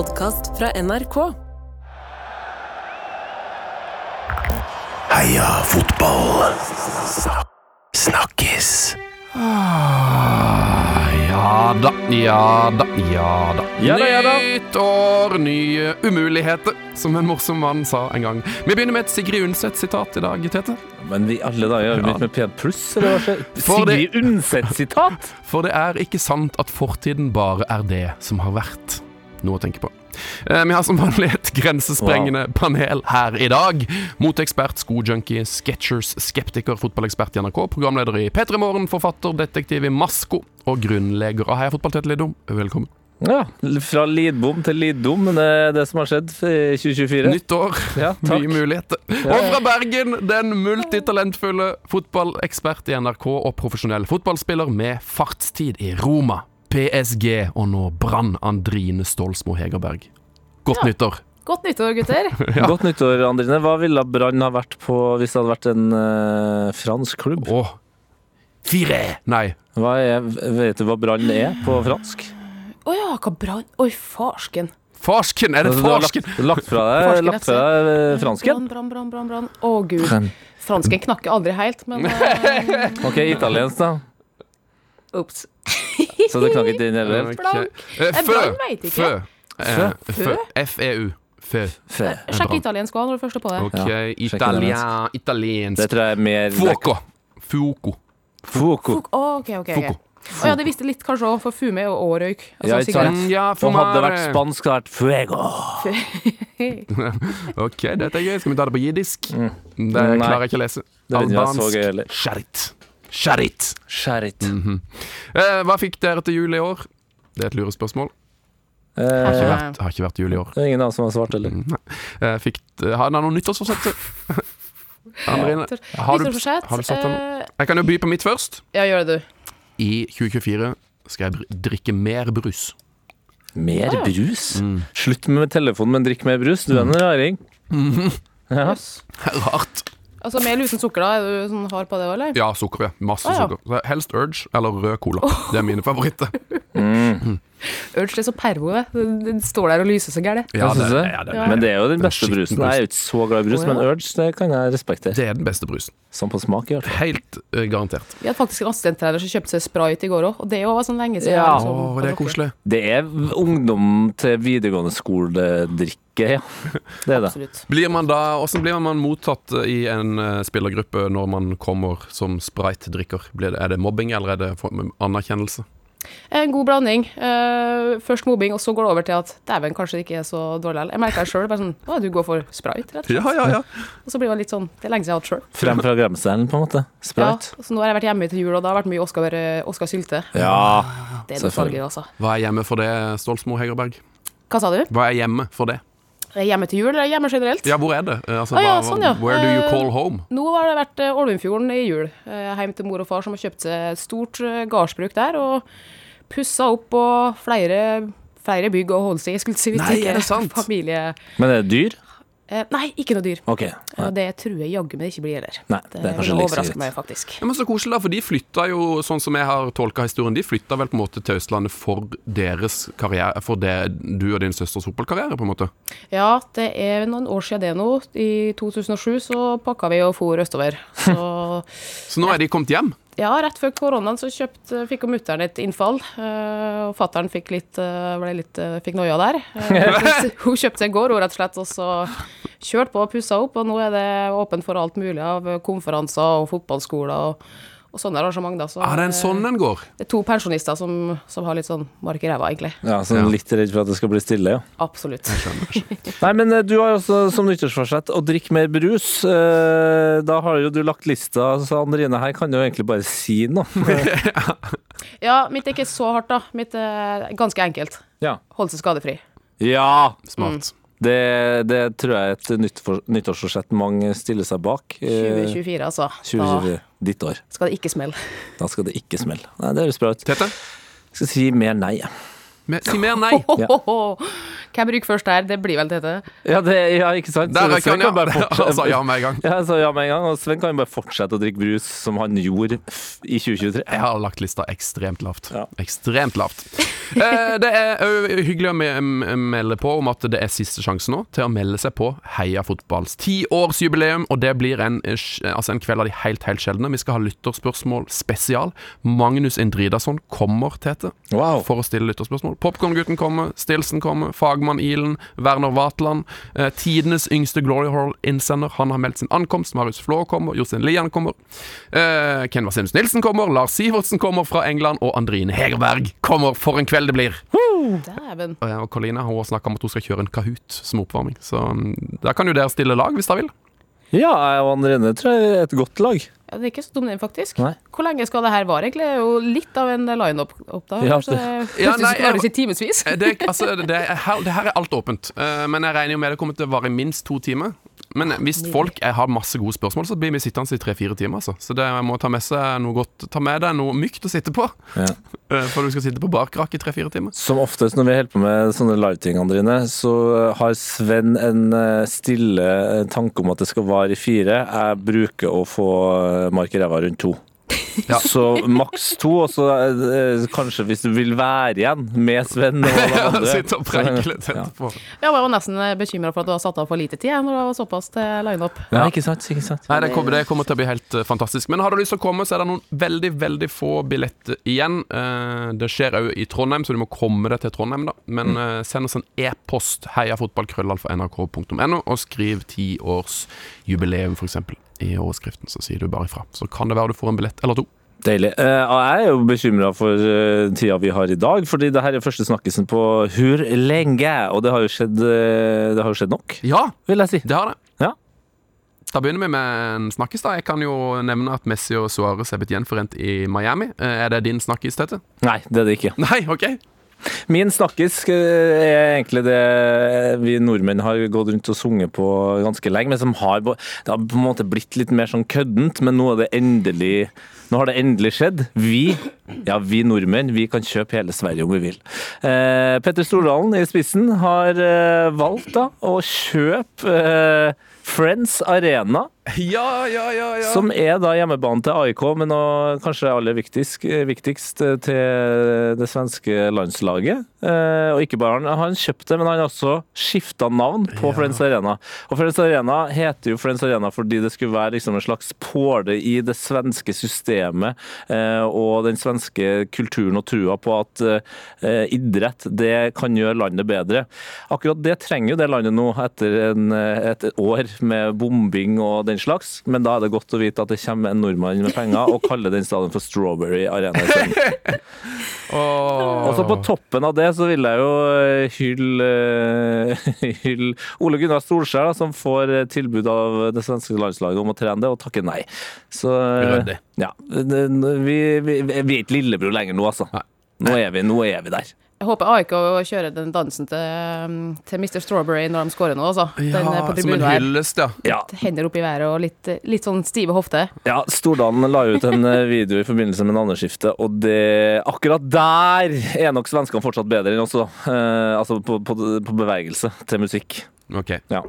podkast fra NRK. Heia fotball. Snakkes. Ja da, ja da, ja da. Ja da, ja da. Nytt år, nye umuligheter, som en morsom mann sa en gang. Vi begynner med et Sigrid Undset-sitat i dag, Tete. Men vi alle dager har begynt med P1 pluss, eller hva skjer? Sigrid Undset-sitat! For det er ikke sant at fortiden bare er det som har vært. Noe å tenke på. Eh, Vi har som vanlig et grensesprengende panel her i dag. Moteekspert, skojunkie, Sketchers, skeptiker, fotballekspert i NRK, programleder i P3 Morgen, forfatter, detektiv i Masko og grunnleger av Heia Fotball, Tete Lidbom. Velkommen. Ja, fra Lidbom til Lidom, det er det som har skjedd i 2024. Nytt år, Ja, nye muligheter. Og fra Bergen, den multitalentfulle fotballekspert i NRK og profesjonell fotballspiller med fartstid i Roma, PSG og nå Brann, Andrine Stolsmo Hegerberg. Godt Ja. nyttår. Godt nyttår, gutter. Ja. Godt nyttår, Andrine. Hva ville Brann ha vært på hvis det hadde vært en uh, fransk klubb? Åh. Fire! Nei. Hva er, vet du hva Brann er på fransk? Å ja, hva Brann Oi, farsken. Farsken! Er det farsken? du har lagt, lagt fra deg, Farsken, lagt fra deg fransken? Brann, brann, brann, brann, Å, oh, gud. Fransken knakker aldri helt, men uh, Ok, italiensk, da. Ops. Så det knakk ikke inn heller. Ok. Brann. Eh, Eh, Fø. Fø. Fø? F-e-u. Fø. Sjekk italiensk òg når du først er på det. Ok, Italia, Italiensk. Det tror jeg er mer Fuoco. Fuoco. Fuoco. Å, OK, OK. Fuko. ok. Å ja, det visste litt kanskje òg, for fume og, og røyk. Ja, Altså ikke sant? Ja, for hadde det vært spansk, hadde det vært fuego. Ok, dette er gøy. Skal vi ta det på jiddisk? Det Mm. Det klarer jeg ikke å lese. Det vet heller. Sharit. Sharit. Skjærit. Eh, hva fikk dere til jul i år? Det er et lurespørsmål. Eh, Har ikke Eh. vært, har ikke vært jul i år. det er ingen av oss som har svart, eller? Nei. Eh, fikk, har dere noen nyttårsforsett? Andrine, har du, har du satt den? Eh, Jeg kan jo by på mitt først. ja, gjør det, du. I 2024 skal jeg drikke mer brus. Mer Ah, brus? Mm. Slutt med telefonen, men drikk mer brus. Du er en raring. Ja. Jøss. Rart. Altså med eller uten sukker, da? Er du sånn hard på det òg, eller? Ja, sukker. ja. Masse Ah, ja. sukker. Så helst Urge eller rød cola. Det er mine favoritter. Urge er så pervo. Den står der og lyser så gærent. Ja, det, ja, det. Men det er jo den beste den brusen. Jeg er jo ikke så glad i brus, men Urge det kan jeg respektere. det er den beste brusen. Sånn på smak, i hvert fall. Helt uh, garantert. Vi hadde faktisk en assistenttrener som kjøpte seg sprayt i går òg, og det var sånn lenge siden. Ja. liksom Å, det er koselig. Det er ungdom til videregående skoledrikke, ja. Det er det. Absolutt. Blir man da, Hvordan blir man mottatt i en eh, spillergruppe når man kommer som sprite-drikker? Er det mobbing, eller er det anerkjennelse? En god blanding. Eh, først mobbing, og så går det over til at dæven, kanskje det ikke er så dårlig. Jeg merka det sjøl. Sånn, å, du går for Sprite, rett og slett. Ja, ja, ja. Og så blir man litt sånn Det er lenge siden jeg har hatt sjøl. Frem fra glemselen, på en måte. Ja, så nå har jeg vært hjemme til jul, og det har vært mye Oskar, eh, Oskar Sylte. Ja. Det er selvfølgelig. nostalgi, altså. Hva er hjemme for det, Stolsmo Hegerberg? Hva sa du? Hva er hjemme for det? Er Hjemme til jul, eller hjemme generelt? Ja, hvor er det? Eh, Altså, Ah, ja, sånn, ja. Where do you Eh, call home? Nå har det vært eh, Ålvundfjorden i jul. Hjem til mor og far som har kjøpt seg stort gardsbruk der, og pussa opp og flere, flere bygg og holdt seg. Jeg skulle si Nei, er det sant? Familie Men er det dyr? eh, Nei, ikke noe dyr. OK. Ja, det tror jeg jaggu meg ikke blir heller. Nei, Det, det er kanskje vil litt overraske sikkert. meg, faktisk. Ja, men Så koselig, da, for de flytta jo, sånn som jeg har tolka historien, de flytta vel på en måte til Østlandet for deres karriere, for det, du og din søsters fotballkarriere, på en måte? Ja, det er noen år siden det nå. I 2007 så pakka vi og for østover. Så Så nå er de kommet hjem? ja, rett før koronaen så kjøpt, fikk mutter'n et innfall. eh, Og fatter'n fikk litt, eh, ble litt eh, fikk noia der. Hun kjøpte en gård, rett og slett, og så kjørt på og pussa opp. Og nå er det åpent for alt mulig av konferanser og fotballskoler og, og sånne arrangement. Da. Så, Ja, det er en eh, sånn en går. Det er to pensjonister som, som har litt sånn mark i ræva, egentlig. Ja, så litt redd for at det skal bli stille, ja. Absolutt. Nei, men eh, du har jo også som nyttårsforsett å drikke mer brus. Eh, Da har jo du lagt lista, så Andrine her kan jo egentlig bare si noe. Ja, mitt er ikke så hardt, da. Mitt er ganske enkelt. Ja. Holde seg skadefri. Ja! Smart. Det, det tror jeg er et nytt nyttårsforsett mange stiller seg bak. Eh, 2024, altså. 2024. Ditt år. Da skal det ikke smelle. Da skal det ikke smelle. Nei, det høres bra ut. Tete, Jeg skal si mer nei. jeg. Me- si mer nei. Ja. Bruker først der? Det blir vel Tete. Ja, det, ja ikke sant? Der ja. kan bare sa ja med en gang. Ja, sa ja med en gang, og Sven kan jo bare fortsette å drikke brus som han gjorde i 2023. Jeg har lagt lista ekstremt lavt. Ja. Ekstremt lavt. Eh, det er hyggelig å melde på om at det er siste sjanse nå til å melde seg på Heia fotballs tiårsjubileum, og det blir en, eh, altså en kveld av de helt, helt sjeldne. Vi skal ha lytterspørsmål spesial. Magnus Indridason kommer, Tete, Wow. for å stille lytterspørsmål. Popkorngutten kommer, Stilson kommer, Fagmann Ilen, Werner Vatland. Eh, tidenes yngste Glory Hall-innsender. Han har meldt sin ankomst. Marius Flå kommer, Jostein Lian kommer. Eh, Ken Vasenus Nilsen kommer, Lars Sivertsen kommer fra England, og Andrine Hegerberg kommer. For en kveld det blir! Dæven. Og, Colina har også snakka om at hun skal kjøre en Kahoot som oppvarming. Så da der kan jo dere stille lag, hvis dere vil. Ja, jeg og Andrine tror jeg er et godt lag. Ja, det er ikke så dum, den, faktisk. Nei. Hvor lenge skal det her vare, egentlig? Det er jo litt av en line-up da. Ja, det Ja, nei, jeg- vi ikke timevis. Det, altså, det, er, her, det her er alt åpent, Uh, men jeg regner jo med det kommer til å vare i minst to timer. Men hvis folk har masse gode spørsmål, så blir vi sittende i tre-fire timer. Altså. Så det må ta med seg noe godt Ta med deg noe mykt å sitte på. Ja. Eh, For du skal sitte på barkrakk i tre-fire timer. Som oftest når vi holder på med sånne liveting, Andrine, så har Sven en eh, stille eh, tanke om at det skal vare i fire. Jeg bruker å få eh, mark i ræva rundt to. Ja. Så maks to, og så eh, kanskje hvis du vil være igjen med Sven og alle andre. Sitte og preike litt Ja. Jeg var jo nesten bekymra for at du har satt av for lite tid jeg, når du var såpass til line-up. Ja, ikke sant, ikke sant. Nei, det kommer, det kommer til å bli helt uh, fantastisk. Men har du lyst til å komme, så er det noen veldig veldig få billetter igjen. Uh, det skjer òg i Trondheim, så du må komme deg til Trondheim, da. Men uh, send oss en e-post, heiafotballkrøllalfa.nrk.no, og skriv tiårsjubileum, f.eks. i overskriften. Så sier du bare ifra. Så kan det være du får en billett eller to. Deilig. Eh, jeg er jo bekymra for eh, tida vi har i dag, fordi det her er første snakkisen på hvor lenge? Og det har jo skjedd, eh, det har jo skjedd nok, Ja, vil jeg si. det har det. Ja. Da begynner vi med en snakkis. da Jeg kan jo nevne at Messi og Suárez er blitt gjenforent i Miami. Er det din snakkis, Tete? Nei, det er det ikke. Nei, OK. Min snakkis eh, er egentlig det vi nordmenn har gått rundt og sunget på ganske lenge, men som har Det har på en måte blitt litt mer sånn køddent, men nå endelig nå har det endelig skjedd. Vi, ja vi nordmenn, vi kan kjøpe hele Sverige om vi vil. Eh, Petter Stordalen i spissen har eh, valgt da å kjøpe eh, Friends Arena. Ja, ja, ja, ja. Som er da hjemmebanen til AIK, men kanskje aller viktigst, viktigst til det svenske landslaget. Eh, og ikke bare han- har han kjøpte, men han har også skifta navn på Ja. Friends Arena. Og Friends Arena heter jo Friends Arena fordi det skulle være liksom en slags påle i det svenske systemet eh, og den svenske kulturen og trua på at eh, idrett det kan gjøre landet bedre. Akkurat det trenger jo det landet nå etter en, et år med bombing og den slags, men da er det godt å vite at det kommer en nordmann med penger og kaller den stadion for Strawberry Arena. oh. Og så på toppen av det så vil jeg jo eh, hylle, eh, hylle Ole Gunnar Solskjær, da, som får eh, tilbud av det svenske landslaget om å trene det, og takker nei. Så ja, vi, vi, vi er ikke lillebror lenger nå, altså. Nå er vi, nå er vi der. Jeg håper AIK kjører den dansen til, um, til Mr. Strawberry når de scorer nå, altså. Den Ja, eh, på som en hyllest, ja. Ja, Hender opp i været og litt, litt sånn stive hofter. Ja, Stordalen la ut en eh, video i forbindelse med navneskiftet, og det, akkurat der er nok svenskene fortsatt bedre enn oss. da. Eh, altså på, på, på bevegelse til musikk. Ok. Ja.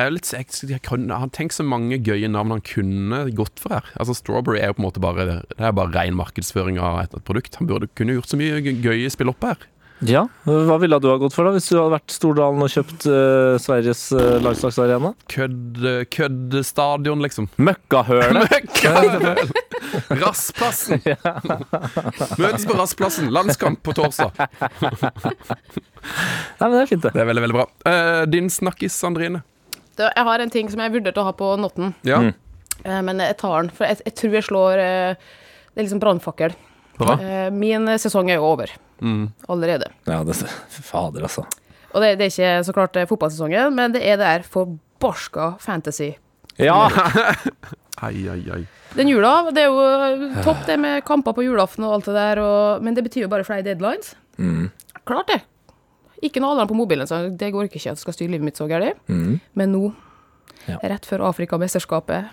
Jeg er litt, jeg, jeg kunne, han tenker så mange gøye navn han kunne gått for her. Altså Strawberry er jo på en måte bare Det er bare ren markedsføring av et, et produkt. Han burde kunne gjort så mye gø- gøye spill opp her. Ja. Hva ville du ha gått for da, hvis du hadde vært Stordalen og kjøpt uh, Sveriges uh, landslagsarena? Kødd, køddstadion, liksom. Møkkahølet! Møkkahøl. Rassplassen! Møtes på Rassplassen. Landskamp på torsdag. Nei, men det er fint, det. Det er veldig, veldig bra. Uh, din snakkis, Andrine. Det, jeg har en ting som jeg vurderte å ha på notten, Ja, Mm. eh, men jeg tar den. For jeg, jeg tror jeg slår eh, Det er liksom brannfakkel. bra. Eh, Min sesong er jo over Mm. allerede. Ja, det Fader, altså. Og det, det er ikke så klart eh, fotballsesongen, men det er det her forbarska fantasy. Ja! Ai, ai, ai. Den jula, det er jo eh, topp det med kamper på julaften og alt det der, og, men det betyr jo bare flere deadlines. Mm. Klart det. Ikke noe alarm på mobilen, så det går ikke at jeg skal styre livet mitt så gærent. Mm. Men nå, Ja. rett før Afrikamesterskapet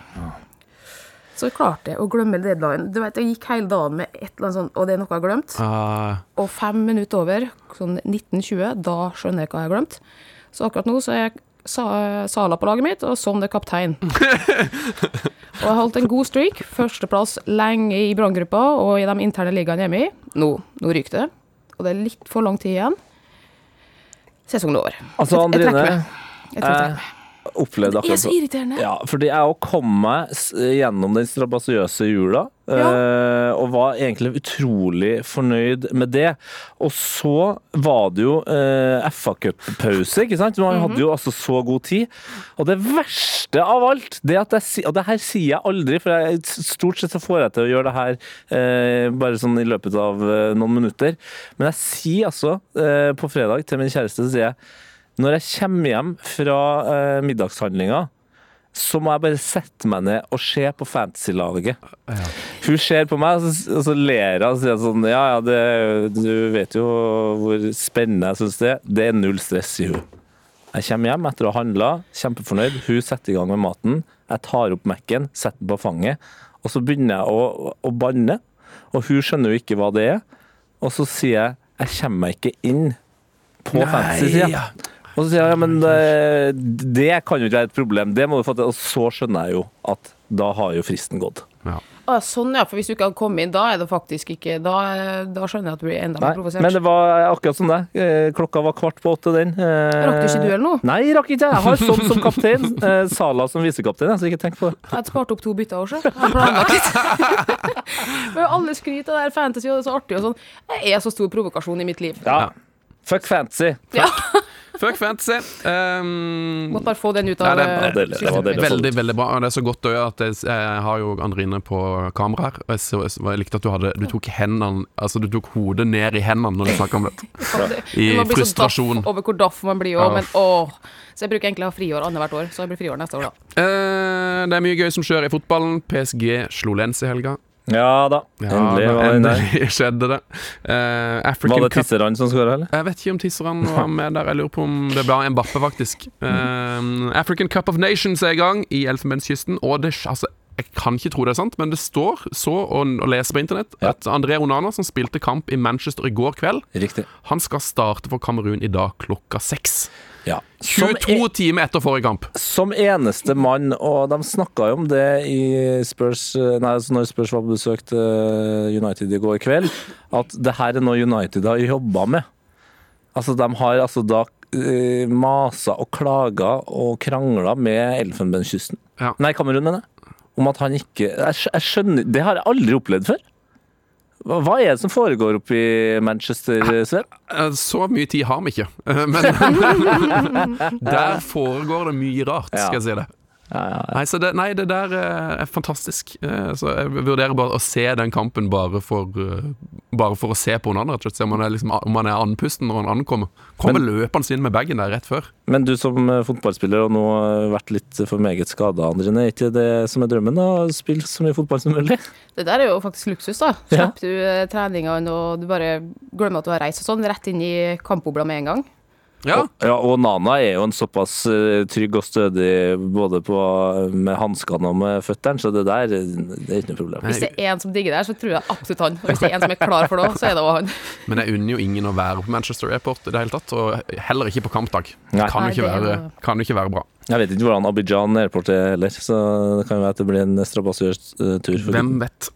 Så klarte jeg å glemme deadline. Du vet, Jeg gikk hele dagen med et eller annet sånt, og det er noe jeg har glemt. Ah, Og fem minutter over, sånn 1920, da skjønner jeg hva jeg har glemt. Så akkurat nå så er jeg sa, Sala på laget mitt, og sånn er kaptein. og jeg holdt en god streak. Førsteplass lenge i branngruppa og i de interne ligaene hjemme i. Nå, nå ryker det. Og det er litt for lang tid igjen. Sesongen er over. Altså, Jeg- jeg trekker meg. Jeg tror jeg trekker akkurat Det er så irriterende. Ja, fordi jeg òg kom meg gjennom den strabasiøse jula, Ja. og var egentlig utrolig fornøyd med det. Og så var det jo eh, FA Cup-pause, ikke sant? Man hadde jo altså så god tid. Og det verste av alt, det at jeg Og det her sier jeg aldri, for jeg, stort sett så får jeg til å gjøre det her eh, bare sånn i løpet av eh, noen minutter. Men jeg sier altså eh, på fredag til min kjæreste, så sier jeg når jeg kommer hjem fra eh, middagshandlinga, så må jeg bare sette meg ned og se på fantasy-laget. Hun ser på meg, og så, og så ler hun og sier sånn Ja, ja, det, du vet jo hvor spennende jeg syns det er. Det er null stress, sier hun. Jeg kommer hjem etter å ha handla, kjempefornøyd. Hun setter i gang med maten. Jeg tar opp Mac-en, setter den på fanget, og så begynner jeg å, å banne. Og hun skjønner jo ikke hva det er. Og så sier jeg jeg kommer meg ikke inn på fantasy-sida. Og så sier jeg ja, men det, det kan jo ikke være et problem. Det må du få til. Og så skjønner jeg jo at da har jo fristen gått. Å, sånn, ja. For hvis du ikke hadde kommet inn, da er det faktisk ikke Da, da skjønner jeg at du blir enda mer provosert. men det var akkurat som det. Eh, Klokka var kvart på åtte, den. Eh, Rakk du ikke duell nå? Nei, rakk ikke. Jeg har sånn som kaptein. eh, Sala som visekaptein, så ikke tenk på det. Jeg hadde spart opp to bytter også. Jeg har planlagt litt. Men alle skryter av det her fantasy, og det er så artig og sånn. Det er så stor provokasjon i mitt liv. Ja. Fuck fantasy. Ja. Fuck fantasy. Um, Måtte bare få den ut Ja, av det- eh, Ja, det- det var deilig. Veldig, veldig bra. Det er så godt gjøre at jeg, jeg har jo Andrine på kamera her. Og jeg, så, jeg likte at du hadde Du tok hendene Altså du tok hodet ned i hendene når du snakka om dette. det. I Man blir så frustrasjon. daff over hvor daff man blir òg, Ja. men åh. Så jeg bruker egentlig å ha friår annethvert år, så jeg blir friår neste år, da. Eh, det er mye gøy som skjer i fotballen. PSG slo Lens i helga. Ja da. Ja, Endelig var endelig skjedde det. Uh, African Var det Tisserand som skåra, eller? Jeg vet ikke om Tisserand var med der. Jeg lurer på om det ble en Bappe, faktisk. Uh, African Cup of Nations er i gang i Elfenbenskysten. Og det, altså, jeg kan ikke tro det er sant, men det står så å, å lese på internett Ja. at André Onana, som spilte kamp i Manchester i går kveld, Riktig. han skal starte for Kamerun i dag klokka seks. Ja. Som 22 timer etter forrige kamp. Som eneste mann, og de snakka jo om det i Spurs Nei, altså når Spurs var på besøk til United i går kveld, at det her er noe United har jobba med. Altså, de har altså da uh, masa og klaga og krangla med Elfenbenskysten. Ja. Nei, Kamerun, mener jeg. Om at han ikke jeg, jeg skjønner Det har jeg aldri opplevd før. Hva er det som foregår oppe i Manchester, Sven? Eh, Så mye tid har vi ikke. Eh, Men der foregår det mye rart, skal jeg si det. Ja, ja, ja. Nei, så det, nei, det der eh, er fantastisk. Eh, Så jeg vurderer bare å se den kampen bare for, eh, bare for å se på hverandre. andre. Se om man er, liksom, om man er andpusten når han ankommer. Kommer løpende inn med bagen der rett før. Men du som fotballspiller og nå har vært litt for meget skada, Andrine, er ikke det som er drømmen? da? Å Spille så mye fotball som mulig? Det der er jo faktisk luksus, da. Ja. Du treningene, og du bare glemmer at du har reist og sånn, rett inn i kampbobla med en gang. Ja, Og, ja, og Nana er jo en såpass eh, trygg og stødig både på, med hanskene og med føttene, så det der det er ikke noe problem. Hvis det er en som digger det her, så tror jeg absolutt han. Og hvis det er en som er klar for det, så er det også han. Men jeg unner jo ingen å være på Manchester Airport i det hele tatt, og heller ikke på kampdag. Det Kan jo ikke, være, kan jo ikke være bra. Jeg vet ikke hvordan Abidjan airport er heller, så det kan jo være at det blir en strabasiøs eh, tur. Hvem vet.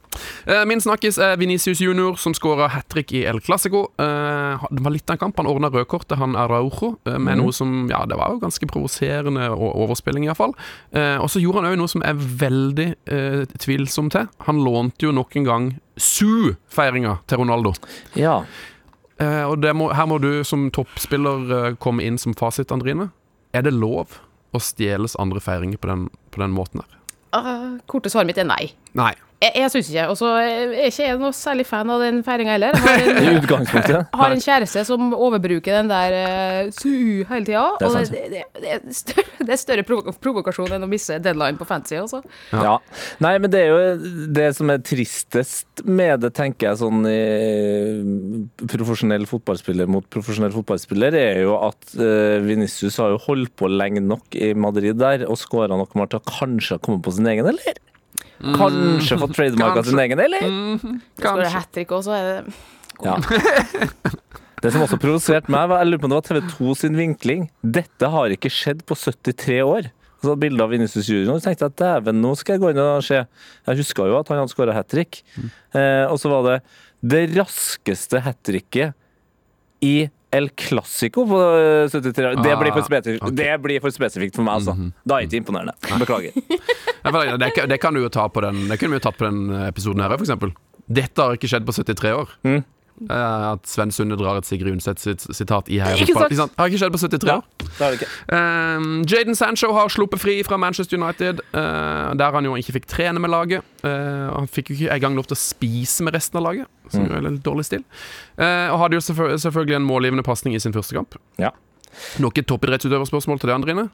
Eh, Min snakkis er Venicius Junior, som skåra hat trick i El Clásico. Eh, Det var litt av en kamp. Han ordna rødkortet, han Araujo, med mm. noe som Ja, det var jo ganske provoserende og overspilling, iallfall. Og så gjorde han òg noe som er veldig tvilsom til. Han lånte jo nok en gang Su-feiringa til Ronaldo. Ja. Og det må, her må du som toppspiller komme inn som fasit, Andrine. Er det lov å stjeles andre feiringer på den, på den måten her? Uh, korte svaret mitt er nei. Nei. Jeg, jeg syns ikke. Og så er ikke jeg noe særlig fan av den feiringa heller. Har en, I utgangspunktet. har en kjæreste som overbruker den der uh, su hele tida. Det Og det, det, det, er større, det er større provo provokasjon enn å misse deadline på fancy, altså. Ja. Nei, men det er jo det som er tristest med det, tenker jeg, sånn i profesjonell fotballspiller mot profesjonell fotballspiller, er jo at uh, Vinicius har jo holdt på lenge nok i Madrid der og skåra nok mål til å kanskje ha kommet på sin egen, eller? Kanskje fått trademarka sin egen, eller? Står det hat trick også, er det Ja. Det som også provoserte meg, var, jeg lurer på om det var TV 2 sin vinkling. Dette har ikke skjedd på 73 år. Så bilde av Vinicius Junior, og så tenkte jeg at dæven, nå skal jeg gå inn og se. Jeg huska jo at han hadde skåra hat trick. Eh, og så var det det raskeste hat tricket i El Clásico på eh, 73 år. Det blir for Ah, spesifikt, ok. det blir for spesifikt for meg, altså. Da er det ikke imponerende. Beklager. Det, det, kan du jo ta på den Det kunne vi jo tatt på den episoden her, for eksempel. Dette har ikke skjedd på 73 år. Mm. Eh, At Sven Sunde drar et Sigrid Undset sitt sitat i Heia fotball. Ikke sant? Har ikke skjedd på 73 Ja, år. Ja, ikke. Um, Jaden Sancho har sluppet fri fra Manchester United, uh, der han jo ikke fikk trene med laget. Eh, han fikk jo ikke engang lov til å spise med resten av laget, som jo er litt dårlig stil. Og hadde jo selvfø- selvfølgelig en målgivende pasning i sin første kamp. Ja. Noe toppidrettsutøverspørsmål til de andre inne.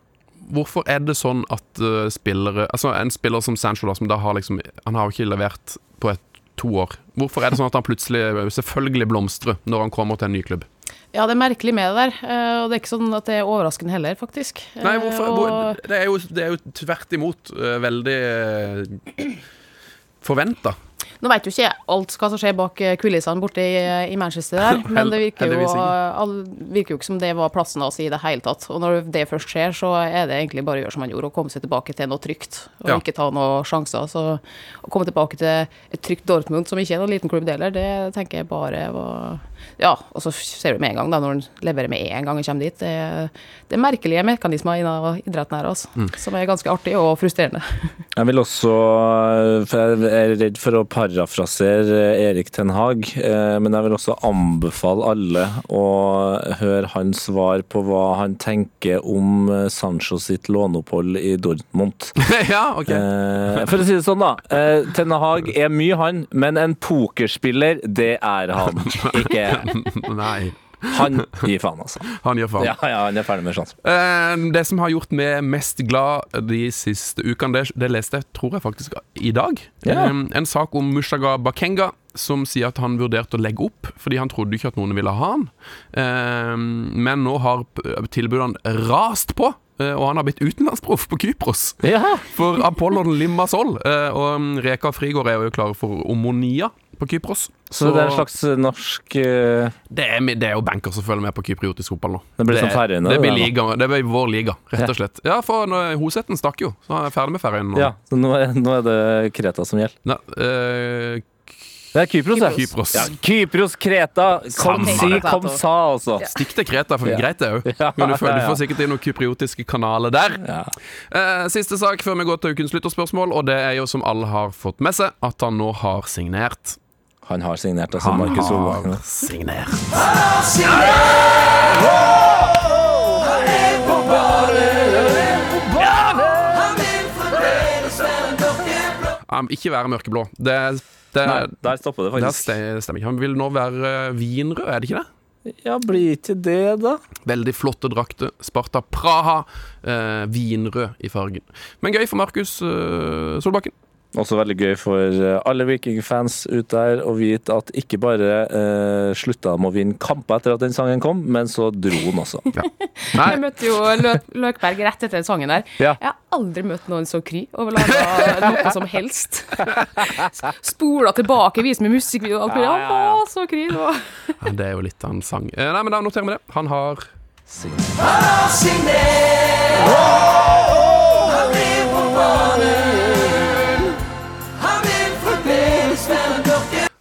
Hvorfor er det sånn at spillere Altså en spiller som Sancho, da, som da har liksom Han har jo ikke levert på et to år. Hvorfor er det sånn at han plutselig selvfølgelig blomstrer når han kommer til en ny klubb? Ja, det er merkelig med det der. eh, Og det er ikke sånn at det er overraskende heller, faktisk. Nei, Eh, hvorfor? og- Det er jo, det er jo tvert imot eh, veldig forventa. Nå vet jo ikke alt hva som skjer bak eh, kulissene borte i, i Manchester der, men det virker jo, virker jo ikke som det var plassen hans i det hele tatt. Og når det først skjer, så er det egentlig bare å gjøre som han gjorde, og komme seg tilbake til noe trygt. Og Ja. ikke ta noen sjanser. Så å komme tilbake til et trygt Dortmund, som ikke er noen liten klubb deler, det tenker jeg bare var Ja, og så ser du med en gang, da, når han leverer med en gang og kommer dit. Det, det er merkelige mekanismer innen idretten her, altså, Mm. som er ganske artig og frustrerende. Jeg vil også, for jeg er redd for å parafrasere Erik Ten Hag, eh, men jeg vil også anbefale alle å høre hans svar på hva han tenker om eh, Sancho sitt låneopphold i Dortmund. ja, ok. Eh, For å si det sånn, da. eh, Ten Hag er mye, han, men en pokerspiller, det er han ikke. Nei, Han gir faen, altså. han gir faen. Ja, ja, han er ferdig med sjansen. Eh, det som har gjort meg mest glad de siste ukene, det, det leste jeg tror jeg faktisk i dag. Ja. Eh, en sak om Mushaga Bakenga som sier at han vurderte å legge opp fordi han trodde ikke at noen ville ha han. Eh, men nå har tilbudene rast på. eh, Og han har blitt utenlandsproff på Kypros Ja. for Apollon Limassol. Eh, Og Reka Frigård er jo klare for Omonia på Kypros. Så det er en slags norsk uh, det er, det er jo banker som følger med på kypriotisk fotball nå. Det blir det, Færøyene, Det det blir liga, det blir vår liga, rett og slett. Ja, for Hoseten stakk jo, så er jeg ferdig med Færøyene nå. Ja, så nå er, nå er det Kreta som gjelder. Ne, uh, Det er Kypros, Kypros. Kypros. Ja, Kypros, Kreta, kom si, kom sa, altså. Stikk til Kreta, for Ja. greit det òg. Ja, Men du, får- du får sikkert inn noen kypriotiske kanaler der. Ja. Eh, siste sak før vi går til ukens lytterspørsmål, og det er jo som alle har fått med seg, at han nå har signert. Han har signert, altså, Han Markus Solvang. har signert. Han vil ikke være mørkeblå. Det, det, Nei, der stopper det det faktisk. Det stemmer ikke. Han vil nå være eh, vinrød, er det ikke det? Ja, blir ikke det, da? Veldig flotte drakter. Sparta Praha. Eh, vinrød i fargen. Men gøy for Markus eh, Solbakken. Også veldig gøy for eh, alle Viking-fans ut der å vite at ikke bare eh, slutta de å vinne kamper etter at den sangen kom, men så dro den også. Ja. Jeg møtte jo Lø Løkberg rett etter den sangen der. Ja. Jeg har aldri møtt noen så kry over å lage noe som helst. Spola tilbake, vis med musikkvideo og alt mulig. Han var så kry. nå. ja, det er jo litt av en sang. Eh, nei, men da noterer vi det. Han har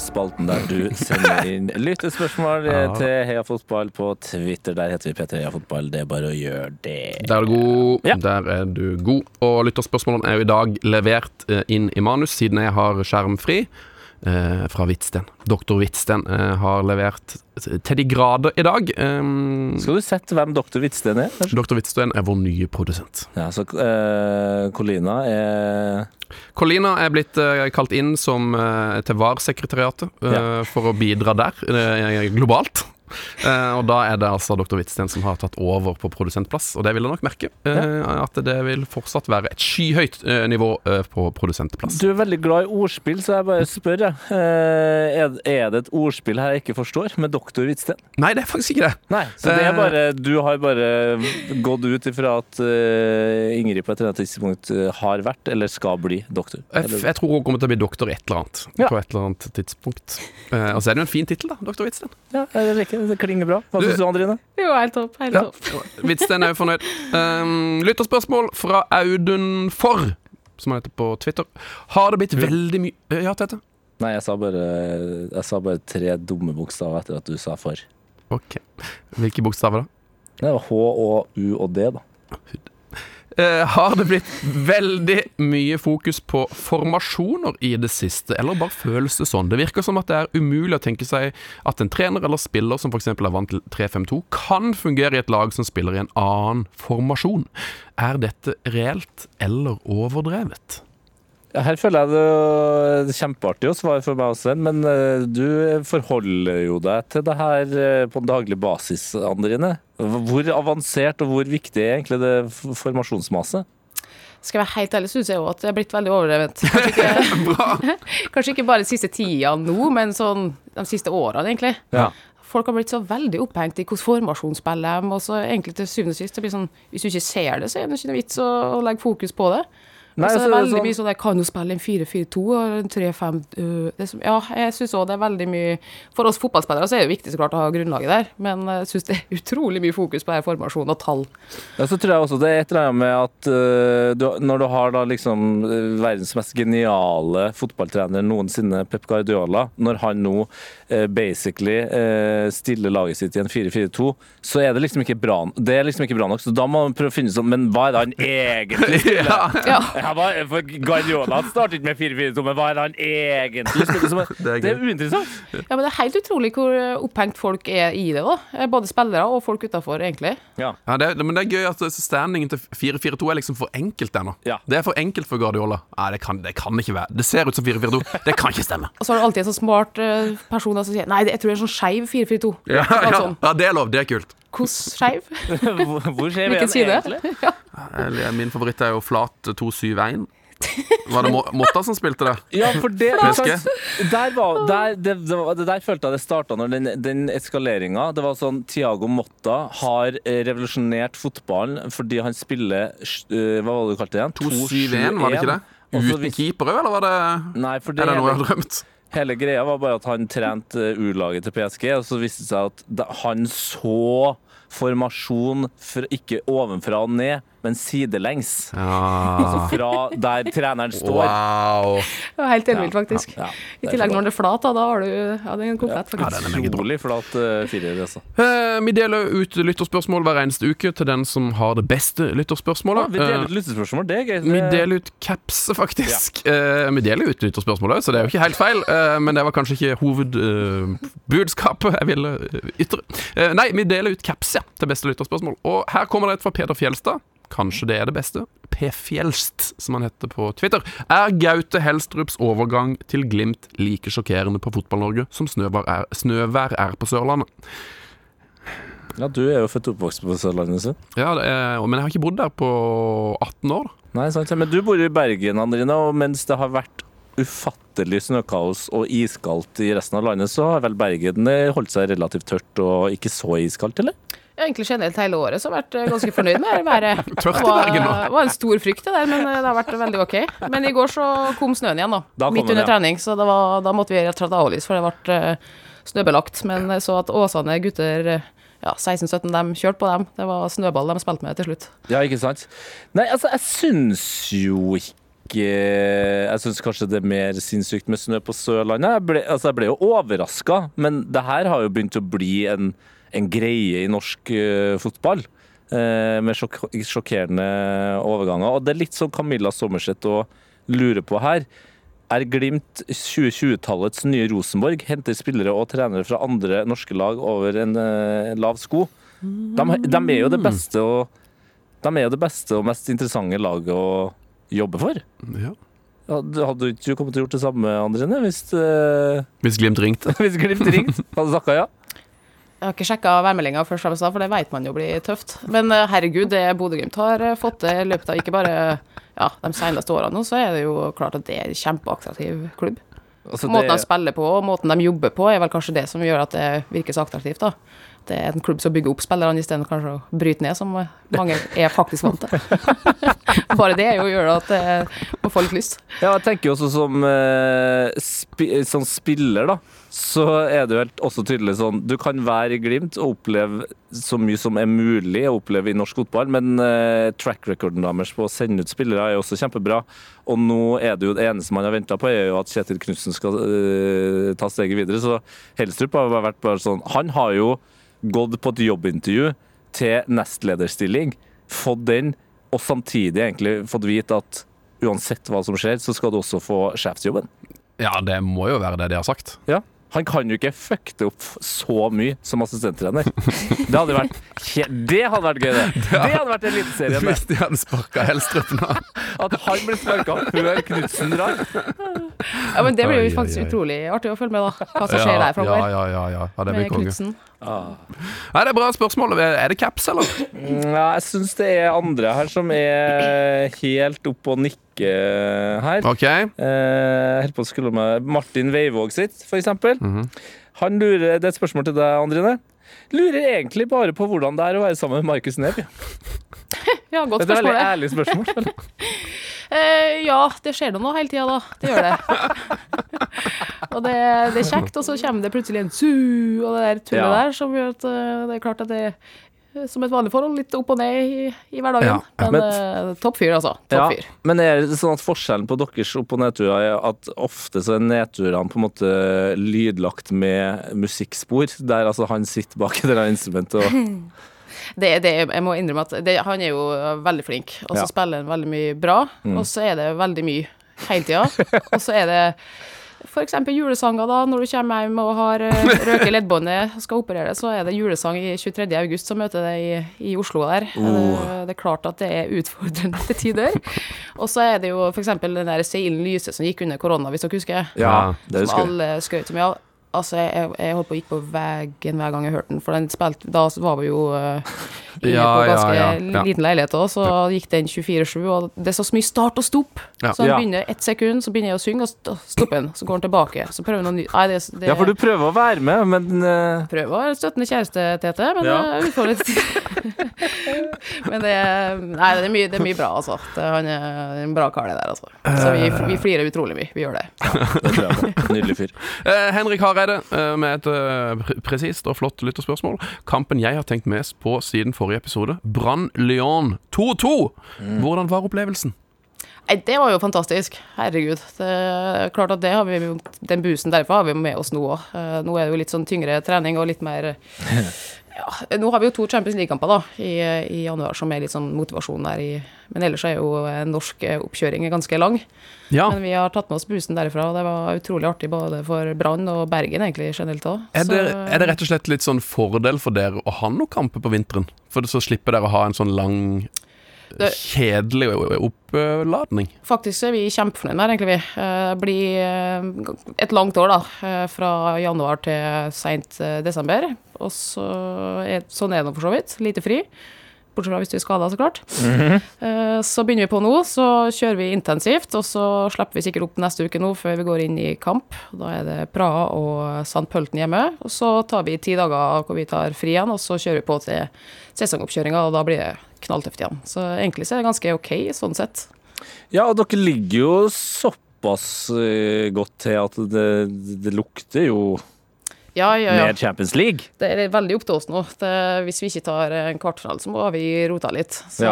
brevspalten der du sender inn lyttespørsmål eh, Ja. til Heia Fotball på Twitter. Der heter vi Peter Heia Fotball. Det er bare å gjøre det. Der er du god. Ja. Der er du god. Og lytterspørsmålene er jo i dag levert eh, inn i manus, siden jeg har skjermfri. Eh, fra Hvitsten. Doktor Hvitsten eh, har levert til de grader i dag. Skal du sette hvem doktor Hvitsten er? kanskje? Doktor Hvitsten er vår nye produsent. Ja, så eh, Colina er Colina er blitt eh, kalt inn som, eh, til VAR-sekretariatet Ja. for å bidra der, globalt. Eh, og da er det altså dr. Hvitsten som har tatt over på produsentplass, og det vil jeg nok merke. eh, At det vil fortsatt være et skyhøyt eh, nivå eh, på produsentplass. Du er veldig glad i ordspill, så jeg bare spør, jeg. Eh, Er, er det et ordspill her jeg ikke forstår, med dr. Hvitsten? Nei, det er faktisk ikke det. Nei, så det er Eh. bare Du har bare gått ut ifra at Ingrid på et eller annet tidspunkt har vært, eller skal bli, doktor? Jeg, jeg tror hun kommer til å bli doktor et eller annet. Ja. På et eller annet tidspunkt. Og så er det jo en fin tittel, da. Dr. Hvitsten. Ja, jeg liker det. Klinger bra. Hva syns du, Andrine? Jo, helt topp. Helt Ja. topp. Hvitsten er jo fornøyd. Um, lytterspørsmål fra Audun For, som han heter på Twitter. Har det blitt veldig mye Ja, Tete? Nei, jeg sa bare, jeg sa bare tre dumme bokstaver etter at du sa for. Ok. Hvilke bokstaver, da? Det var H og U og D, da. Eh, har det blitt veldig mye fokus på formasjoner i det siste, eller bare føles det sånn? Det virker som at det er umulig å tenke seg at en trener eller spiller som f.eks. er vant til 3-5-2, kan fungere i et lag som spiller i en annen formasjon. Er dette reelt eller overdrevet? Her føler jeg det er kjempeartig å svare for meg også, men eh, du forholder jo deg til det her eh, på en daglig basis, Andrine. Hvor avansert og hvor viktig er egentlig det formasjonsmaset? Skal jeg være helt ærlig, syns jeg òg at det er blitt veldig overdrevet. Kanskje ikke, kanskje ikke bare de siste tida nå, men sånn de siste årene, egentlig. Ja. Folk har blitt så veldig opphengt i hvordan formasjon spiller de, og så egentlig til syvende og sist det blir sånn Hvis du ikke ser det, så er det ikke noe vits å legge fokus på det. Nei, altså, det er veldig sånn- mye sånn Jeg kan jo spille en 4-4-2 og en 3-5 uh, som- Ja, jeg syns òg det er veldig mye For oss fotballspillere så er det viktig så klart å ha grunnlaget der, men jeg syns det er utrolig mye fokus på formasjon og tall. Ja, så tror jeg også det er et eller annet med at uh, du, når du har da liksom verdens mest geniale fotballtrener noensinne, Pep Guardiola, når han nå uh, basically stiller laget sitt i en 4-4-2, så er det liksom ikke bra Det er liksom ikke bra nok, så da må man prøve å finne ut sånn Men hva er det han egentlig spiller? Ja. Ja, for Guardiola startet ikke med 4-4-2, men hva er det han egentlig spiller? Så, Det er det er uinteressant. Ja, men det er helt utrolig hvor øh, opphengt folk er i det, da. Eh, Både spillere og folk utafor, egentlig. Ja. Ja, det, er- men det er gøy at standingen til 4-4-2 er liksom for enkelt ennå. Ja. Det er for enkelt for Guardiola. Nei, det kan, det kan ikke være Det ser ut som 4-4-2. Det kan ikke stemme. Og så har du alltid en sånn smart øh, person som sier Nei, jeg tror det er en sånn skeiv 4-4-2. Ja, ja, sånn. ja, det er lov. Det er kult. Hvordan skeiv? Hvor skjev er den side? egentlig? Ja. Min favoritt er jo flat 2-7-1. Var det Motta som spilte det? Ja, for det, der var, der, det, det, det der følte jeg det starta når den, den eskaleringa. Det var sånn Tiago Motta har eh, revolusjonert fotballen fordi han spiller eh, Hva var det du kalte det igjen? 2-7-1, var det ikke det? Uten keeper òg, eller var det Nei, for det Er det noe jeg har drømt? Hele greia var bare at han trente eh, U-laget til PSG, og så viste det seg at han så formasjon for, ikke ovenfra og ned, men sidelengs. Altså fra der treneren står. Wow. Det var helt elvilt, faktisk. Ja, I tillegg når den er flat, da, da har du Ja, det er en komplett, Ja, den er. Utrolig flat uh, firer, altså. Eh, vi deler ut lytterspørsmål hver eneste uke til den som har det beste lytterspørsmålet. vi deler Eh, ut lytterspørsmål, det er gøy. Vi deler ut caps, faktisk. Eh, vi deler ut lytterspørsmål òg, så det er jo ikke helt feil. eh, men det var kanskje ikke hovedbudskapet jeg ville eh, ytre. Eh, nei, vi deler ut caps, ja, til beste lytterspørsmål. Og her kommer det et fra Peder Fjelstad. Kanskje det er det beste. P. Fjelst, som han heter på Twitter. Er Gaute Helstrups overgang til Glimt like sjokkerende på Fotball-Norge som snøvær er, snøvær er på Sørlandet? Ja, du er jo født og oppvokst på Sørlandet, så. Ja, det er, men jeg har ikke bodd der på 18 år. Nei, sant. Men du bor i Bergen, Andrina, og mens det har vært ufattelig snøkaos og iskaldt i resten av landet, så har vel Bergen eh, holdt seg relativt tørt og ikke så iskaldt, eller? Egentlig generelt hele året så har jeg vært eh, ganske fornøyd med været. Tørt i Det var, Bergen nå. var en stor frykt det der, men eh, det har vært veldig ok. Men i går så kom snøen igjen, da. Da Midt Midt den, under ja. trening, så det var, da måtte vi rett og slett avlyse, for det ble eh, snøbelagt. Men jeg så at Åsane gutter ja, 16-17, de kjørte på dem. Det var snøball de spilte med til slutt. Ja, ikke sant? Nei, altså, jeg syns jo ikke Jeg syns kanskje det er mer sinnssykt med snø på Sørlandet. Jeg ble, altså, jeg ble jo overraska, men det her har jo begynt å bli en, en greie i norsk eh, fotball. eh, med sjok sjokkerende overganger. Og det er litt som Camilla Sommerseth å lure på her. Er Glimt 2020-tallets nye Rosenborg? Henter spillere og trenere fra andre norske lag over en eh, lav sko? De, de er jo det beste og de er jo det beste og mest interessante laget å jobbe for. Ja. Hadde hadde du ikke kommet til å gjort det samme, Andrine, hvis, uh... Hvis Glimt ringte. hvis Glimt ringte? Hadde du sagt ja? Jeg har ikke sjekka værmeldinga først, og fremst for det vet man jo blir tøft. Men eh, herregud, det Bodø-Glimt har eh, fått til i løpet av ikke bare ja, de seneste årene, nå, så er det jo klart at det er en kjempeattraktiv klubb. Altså, Måten de spiller på og måten de jobber på, er vel kanskje det som gjør at det virker så attraktivt. da. Det er en klubb som bygger opp spillerne istedenfor kanskje å bryte ned, som mange er faktisk vant til. Bare det jo gjør at man får litt lyst. ja, jeg tenker jo også som eh, sp som spiller, da, så er det jo helt også tydelig sånn Du kan være i Glimt og oppleve så mye som er mulig å oppleve i norsk fotball, men eh, track recorden deres på å sende ut spillere er jo også kjempebra. Og nå er det jo det eneste man har venta på, er jo at Kjetil Knutsen skal eh, ta steget videre. Så Helstrup har vært bare sånn Han har jo gått på et jobbintervju til nestlederstilling, fått den, og samtidig egentlig fått vite at uansett hva som skjer, så skal du også få sjefsjobben. Ja, det må jo være det de har sagt. Ja. Han kan jo ikke fucke det opp så mye som assistenttrener. Det hadde vært, det hadde vært gøy, det. Det hadde vært Eliteserien. det. Hvis de hadde sparka Helstrup nå. At han blir sparka før Knutsen drar. Ja, men Det blir jo faktisk utrolig artig å følge med, da. Hva som skjer der Ja, framover. ja, ja, ja. ja det blir. Knutsen. Nei, det er bra spørsmål. Er det caps, eller? Ja, jeg syns det er andre her som er helt oppe og nikker her. OK. Eh, helt på å skrulle med Martin Veivåg sitt, for eksempel. Han lurer, Det er et spørsmål til deg, Andrine. Lurer egentlig bare på hvordan det er å være sammen med Markus Neby. Ja, godt Det er et veldig ærlig spørsmål. Eh, ja, det skjer nå noe hele tida, da. Det gjør det. og det, det er kjekt, og så kommer det plutselig en su og det der tullet Ja. der, som gjør at eh, det er klart at det som et vanlig forhold, litt opp og ned i, i hverdagen. Ja, Men, men- eh, topp fyr, altså. Ja, Topp fyr. men er det sånn at forskjellen på deres opp- og nedturer er at ofte så er nedturene på en måte lydlagt med musikkspor, der altså han sitter bak et eller annet instrument og Det, det, jeg må innrømme at det, han er jo veldig flink, og så Ja. spiller han veldig mye bra. Og så er det veldig mye hele tida. og så er det f.eks. julesanger, da. Når du kommer hjem og har eh, røket leddbåndet og skal operere, så er det julesang i 23. august som møter deg i, i Oslo der. Oh. Det er klart at det er utfordrende til tider. Og så er det jo f.eks. den der Seilen Lyse som gikk under korona, hvis dere husker. Ja, det husker Som alle skrøt mye av. Altså, jeg, jeg holdt på å gikk på veggen hver gang jeg hørte den, for den spilte Da var vi jo uh, inne Ja, på ganske ja, ja. liten leilighet òg, så gikk den 24-7, og det er så mye start og stopp. Ja. Så han begynner ett sekund, så begynner jeg å synge, og stopper han, så går han tilbake. Så prøver han å ny... Nei, det, det Ja, for du prøver å være med, men uh... prøver å være støttende kjæreste, Tete, men Ja. det utfordrer utfordrende. men det er Nei, det er mye, det er mye bra, altså. Det, han er en bra kar, det der, altså. Så vi, vi flirer utrolig mye. Vi gjør det. det. Nydelig fyr. Uh, Henrik Hareide eh, med et eh, presist og flott lytterspørsmål. Kampen jeg har tenkt mest på siden forrige episode, Brann Lyon 2-2. Hvordan var opplevelsen? Nei, det var jo fantastisk. Herregud. Det er klart at det har vi, den busen derfra har vi med oss nå òg. Nå er det jo litt sånn tyngre trening og litt mer ja, Nå har vi jo to Champions League-kamper da, i, i januar som er litt sånn motivasjon der i Men ellers er jo eh, norsk eh, oppkjøring ganske lang. Ja, Men vi har tatt med oss busen derifra, og det var utrolig artig både for Brann og Bergen egentlig generelt òg. er det, er det rett og slett litt sånn fordel for dere å ha noen kamper på vinteren? For så slipper dere å ha en sånn lang, Det- kjedelig oppladning? Faktisk er vi kjempefornøyd med det, egentlig. vi. Eh, Det blir eh, et langt år, da. eh, Fra januar til seint desember. Og så er, sånn er det nå for så vidt. Lite fri. Bortsett fra hvis du er skada, så klart. Eh, Så begynner vi på nå, så kjører vi intensivt. Og så slipper vi sikkert opp neste uke nå før vi går inn i kamp. Da er det Praha og St. Pølten hjemme. Og så tar vi ti dager hvor vi tar fri igjen, og så kjører vi på til sesongoppkjøringa, og da blir det knalltøft igjen. Så egentlig så er det ganske OK sånn sett. Ja, og dere ligger jo såpass eh, godt til at det, det lukter jo Ja, ja, ja. mer Champions League. Det er veldig opp til oss nå. Det, hvis vi ikke tar en kvartfinale, så må vi rota litt. Så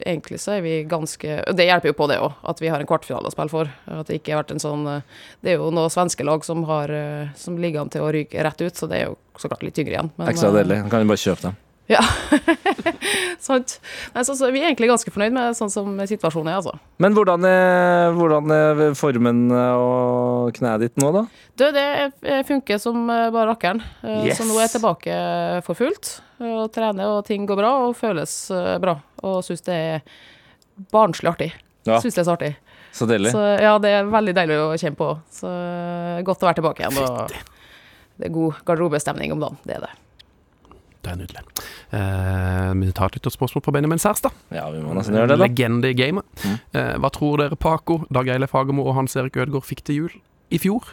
egentlig så er vi ganske Det hjelper jo på det òg, at vi har en kvartfinale å spille for. At det ikke har vært en sånn Det er jo noen svenske lag som har eh, Som ligger an til å ryke rett ut, så det er jo så klart litt tyngre igjen. Men, Ekstra eh, deilig. Kan jo bare kjøpe dem. Ja. Sant. Men så, så vi er egentlig ganske fornøyd med sånn som situasjonen er, altså. Men hvordan er, hvordan er formen og kneet ditt nå, da? Du, det eh, funker som eh, bare rakkeren. Eh, Yes. Så nå er jeg tilbake for fullt. Og trener, og ting går bra, og føles eh, bra. Og syns det er barnslig artig. Ja. Syns det er så artig. Så deilig. Så ja, det er veldig deilig å kjenne på. Så eh, godt å være tilbake igjen. Og det er god garderobestemning om dagen. Det er det. Det er nydelig. Eh, vi tar et lytterspørsmål på Benjamin Særstad. Ja, vi må nesten gjøre det, da. Legende i gamet. Eh, hva tror dere Paco, Dag Eilef Fagermo og Hans Erik Ødegaard fikk til jul i fjor?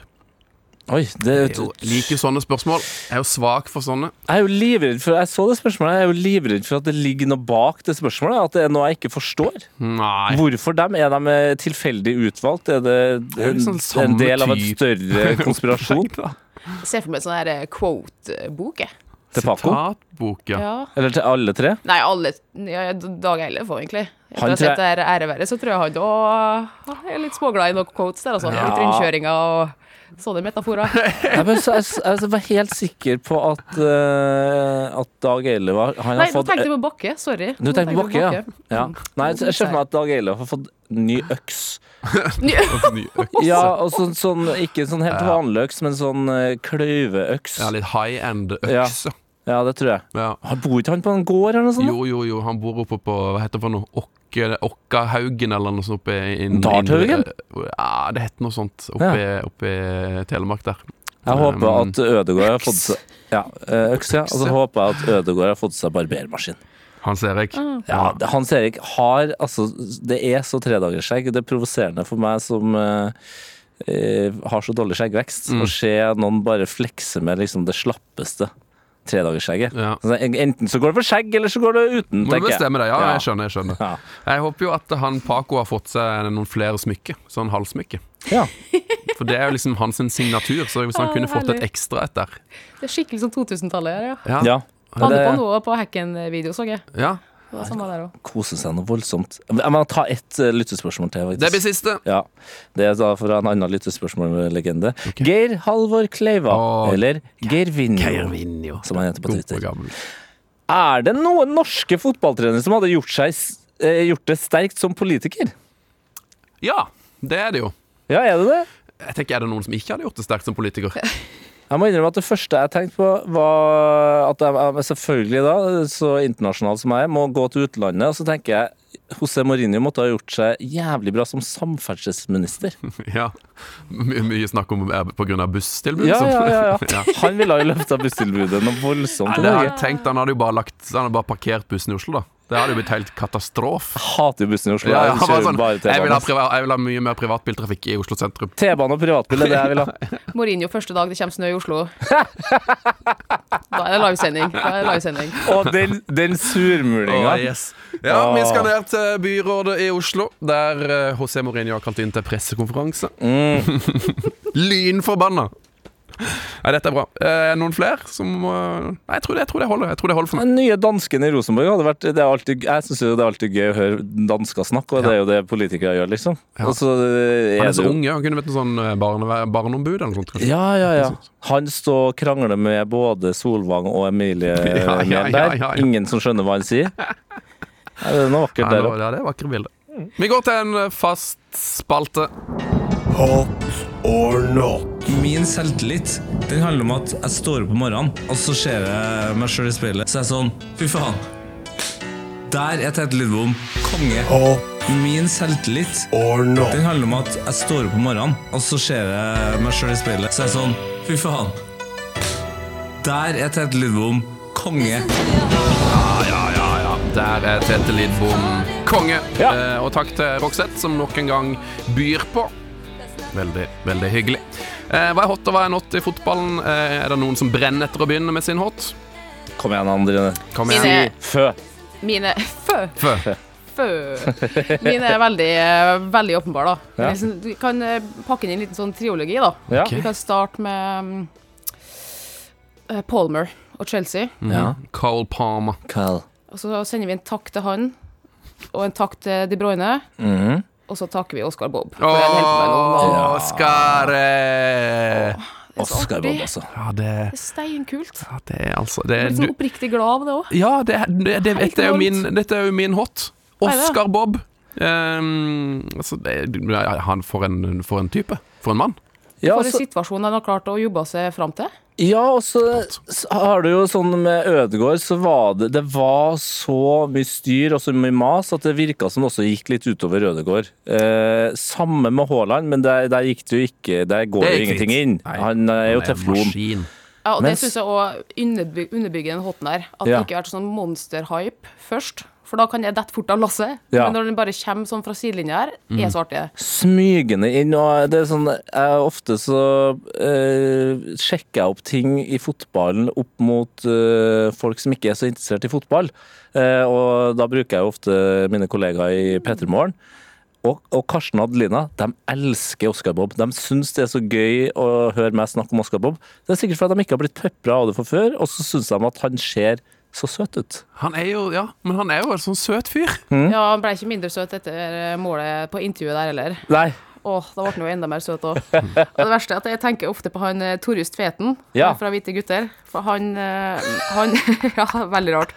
Oi, det, er jo liker sånne spørsmål. Jeg er jo svak for sånne. Jeg er jo livredd for Jeg så det spørsmålet. Jeg er jo livredd for at det ligger noe bak det spørsmålet. At det er noe jeg ikke forstår. Nei. Hvorfor dem? Er de eh, tilfeldig utvalgt? Er det en, det en, liksom en del av en større konspirasjon Jeg ser for meg en sånn eh, quote-bok. Til Paco? Sitatbok, ja. Ja. Eller til alle tre? Nei, alle ja, Dag Eilef òg, egentlig. Han For å ha sett det ære være, så tror jeg han òg er litt småglad i noen quotes der, altså. Ja. Litt rundkjøringer og sånne metaforer. Nei, men så, jeg, jeg var helt sikker på at, uh, at Dag Eilef har han Nei, har nå tenkte jeg på Bakke. Sorry. Nå tenkte jeg på Bakke, ja. Ja. Nei, jeg ser for meg at Dag Eilef har fått ny øks. Ja, og sånn, sånn, Ikke sånn helt vanlig øks, men sånn eh, kløyveøks. Ja, litt high end-øks. ja. Ja, det tror jeg. Ja. Han Bor ikke han på en gård eller noe sånt? Jo, jo, jo, han bor oppe på Hva heter det for noe? Okkahaugen eller noe sånt oppe i Darthaugen? Ja, det heter noe sånt oppe, oppe i Telemark der. Jeg håper Um, at Ødegård har fått seg Ja, eh, øks, ja. Og så håper jeg at Ødegård har fått seg barbermaskin. Hans Erik. Ja, Hans Erik har altså Det er så tredagersskjegg. Det er provoserende for meg som uh, uh, har så dårlig skjeggvekst, Mm. å se noen bare flekse med liksom det slappeste tredagersskjegget. Ja. Altså, enten så går det for skjegg, eller så går det uten, Må du tenker jeg. bestemme deg? Ja, Ja. jeg skjønner. Jeg skjønner Ja. Jeg håper jo at han Paco har fått seg noen flere smykker. Sånn halssmykke. Ja. For det er jo liksom hans signatur, så hvis han kunne fått et ekstra et der Det er skikkelig sånn 2000-tallet her, ja. Ja. Ja. Hadde på noe på Hacken-video, så jeg. ja. Kose seg noe voldsomt. Jeg må ta ett uh, lyttespørsmål til. faktisk. Det blir siste. Ja, Det er da fra en annen lyttespørsmållegende. Geir Halvor Kleiva, oh, eller Geir Vinjo, som han heter på Twitter. Er det noen norske fotballtrenere som hadde gjort, seg, eh, gjort det sterkt som politiker? Ja, det er det jo. Ja, er det det? Jeg tenker, Er det noen som ikke hadde gjort det sterkt som politiker? Jeg må innrømme at det første jeg tenkte på, var at jeg selvfølgelig da, så internasjonal som jeg er, må gå til utlandet. Og så tenker jeg José Mourinho måtte ha gjort seg jævlig bra som samferdselsminister. Ja. My mye snakk om pga. på grunn av busstilbud. Ja, ja, ja. Ja. ja. Han ville ha løfta busstilbudet noe voldsomt. Nei, det har jeg tenkt, Han hadde jo bare, lagt, han hadde bare parkert bussen i Oslo, da. Det hadde jo blitt helt katastrofe. Hater bussen i Oslo. Ja, ja, Jeg kjører sånn, bare jeg, vil ha privat, jeg vil ha mye mer privatbiltrafikk i Oslo sentrum. T-bane og privatbil er det jeg vil ha. Mourinho første dag det kommer snø i Oslo. Da er det livesending. Live. Og den, den surmulinga. Oh, yes. Ja, vi skal ned til byrådet i Oslo, der eh, José Mourinho har kalt inn til pressekonferanse. Mm. Lynforbanna! Nei, dette er bra. Eh, noen flere som eh, Nei, jeg tror, det, jeg tror det holder. Jeg tror det holder for meg. Den nye dansken i Rosenborg hadde vært det er alltid, Jeg syns det er alltid gøy å høre dansker snakke, og det er jo det politikere gjør, liksom. Ja. Altså, er Han er så jo ung, ja. Han kunne vært en sånn eh, barne, barneombud eller noe sånt. kanskje. ja, ja, ja. Han står og krangler med både Solvang og Emilie Ja, ja, ja. Ingen som skjønner hva han sier. Ja, det er noe vakkert der òg. ja, det er vakre bilder. Vi går til en eh, fast spalte. Min selvtillit den handler om at jeg står opp om morgenen, og så ser jeg meg sjøl i speilet. Så er jeg sånn Fy faen. Der er Tete Lidbom konge. Min selvtillit den handler om at jeg står opp om morgenen, og så ser jeg meg sjøl i speilet. Så er jeg sånn Fy faen. Der er Tete Lidbom konge. Der er Tete Lidbom konge. Ja. Eh, og takk til Roxette, som nok en gang byr på. Veldig, veldig hyggelig. Eh, hva er hot og hva er not i fotballen? Eh, er det noen som brenner etter å begynne med sin hot? Kom igjen, Andrine. Kom Mine. Fø. mine Fø. Fø. Fø. Mine er veldig, eh, veldig åpenbare, da. Ja. Liksom, Vi kan eh, pakke inn en liten sånn triologi, da. Ja. Okay. Vi kan starte med mm, eh, Palmer og Chelsea. ja. Carl Palmer. Carl. Og så sender vi en takk til han, og en takk til De Bruyne. Mhm. Og så takker vi Oscar Bob. Åh, Oscar! eh. Oscar. Bob, altså. Ja, det, Det er steinkult. ja, det er altså det er, blir sånn du, oppriktig glad av det òg. Ja, det, det, det, dette, er jo min, dette er jo min hot. Oscar Bob. Um, altså, det, han for en, for en type. For en mann. Ja, For en situasjon han har klart å jobbe seg fram til. Ja, og så har du jo sånn med Ødegård, så var det Det var så mye styr og så mye mas at det virka som det også gikk litt utover Ødegård. Eh, samme med Haaland, men der, der gikk det jo ikke Der går Det jo ingenting inn. Nei, Han er jo Han er en teflon. Ja, og det syns jeg òg underby underbygger den hoten der. At Ja. det ikke har vært sånn monster-hype først. For da kan jeg dette fort av lasset. Ja. Men når den bare kommer sånn fra sidelinja her, er så artig. smygende inn. Og det er sånn, jeg Ofte så eh, sjekker jeg opp ting i fotballen opp mot eh, folk som ikke er så interessert i fotball. Eh, og da bruker jeg ofte mine kollegaer i P3 Morgen. Og, og Karsten og Adelina de elsker Oscar Bob. De syns det er så gøy å høre meg snakke om Oscar Bob. Det er sikkert fordi de ikke har blitt pepra av det for før, og så syns de at han ser så søt ut. Han er jo, ja, men han er jo en sånn søt fyr. Ja, han ble ikke mindre søt etter eh, målet på intervjuet der heller. Nei. Åh, da ble han jo enda mer søt òg. Og det verste er at jeg tenker ofte på han eh, Torjus Tveten Ja. fra Hvite gutter. For han, eh, han Ja, veldig rart.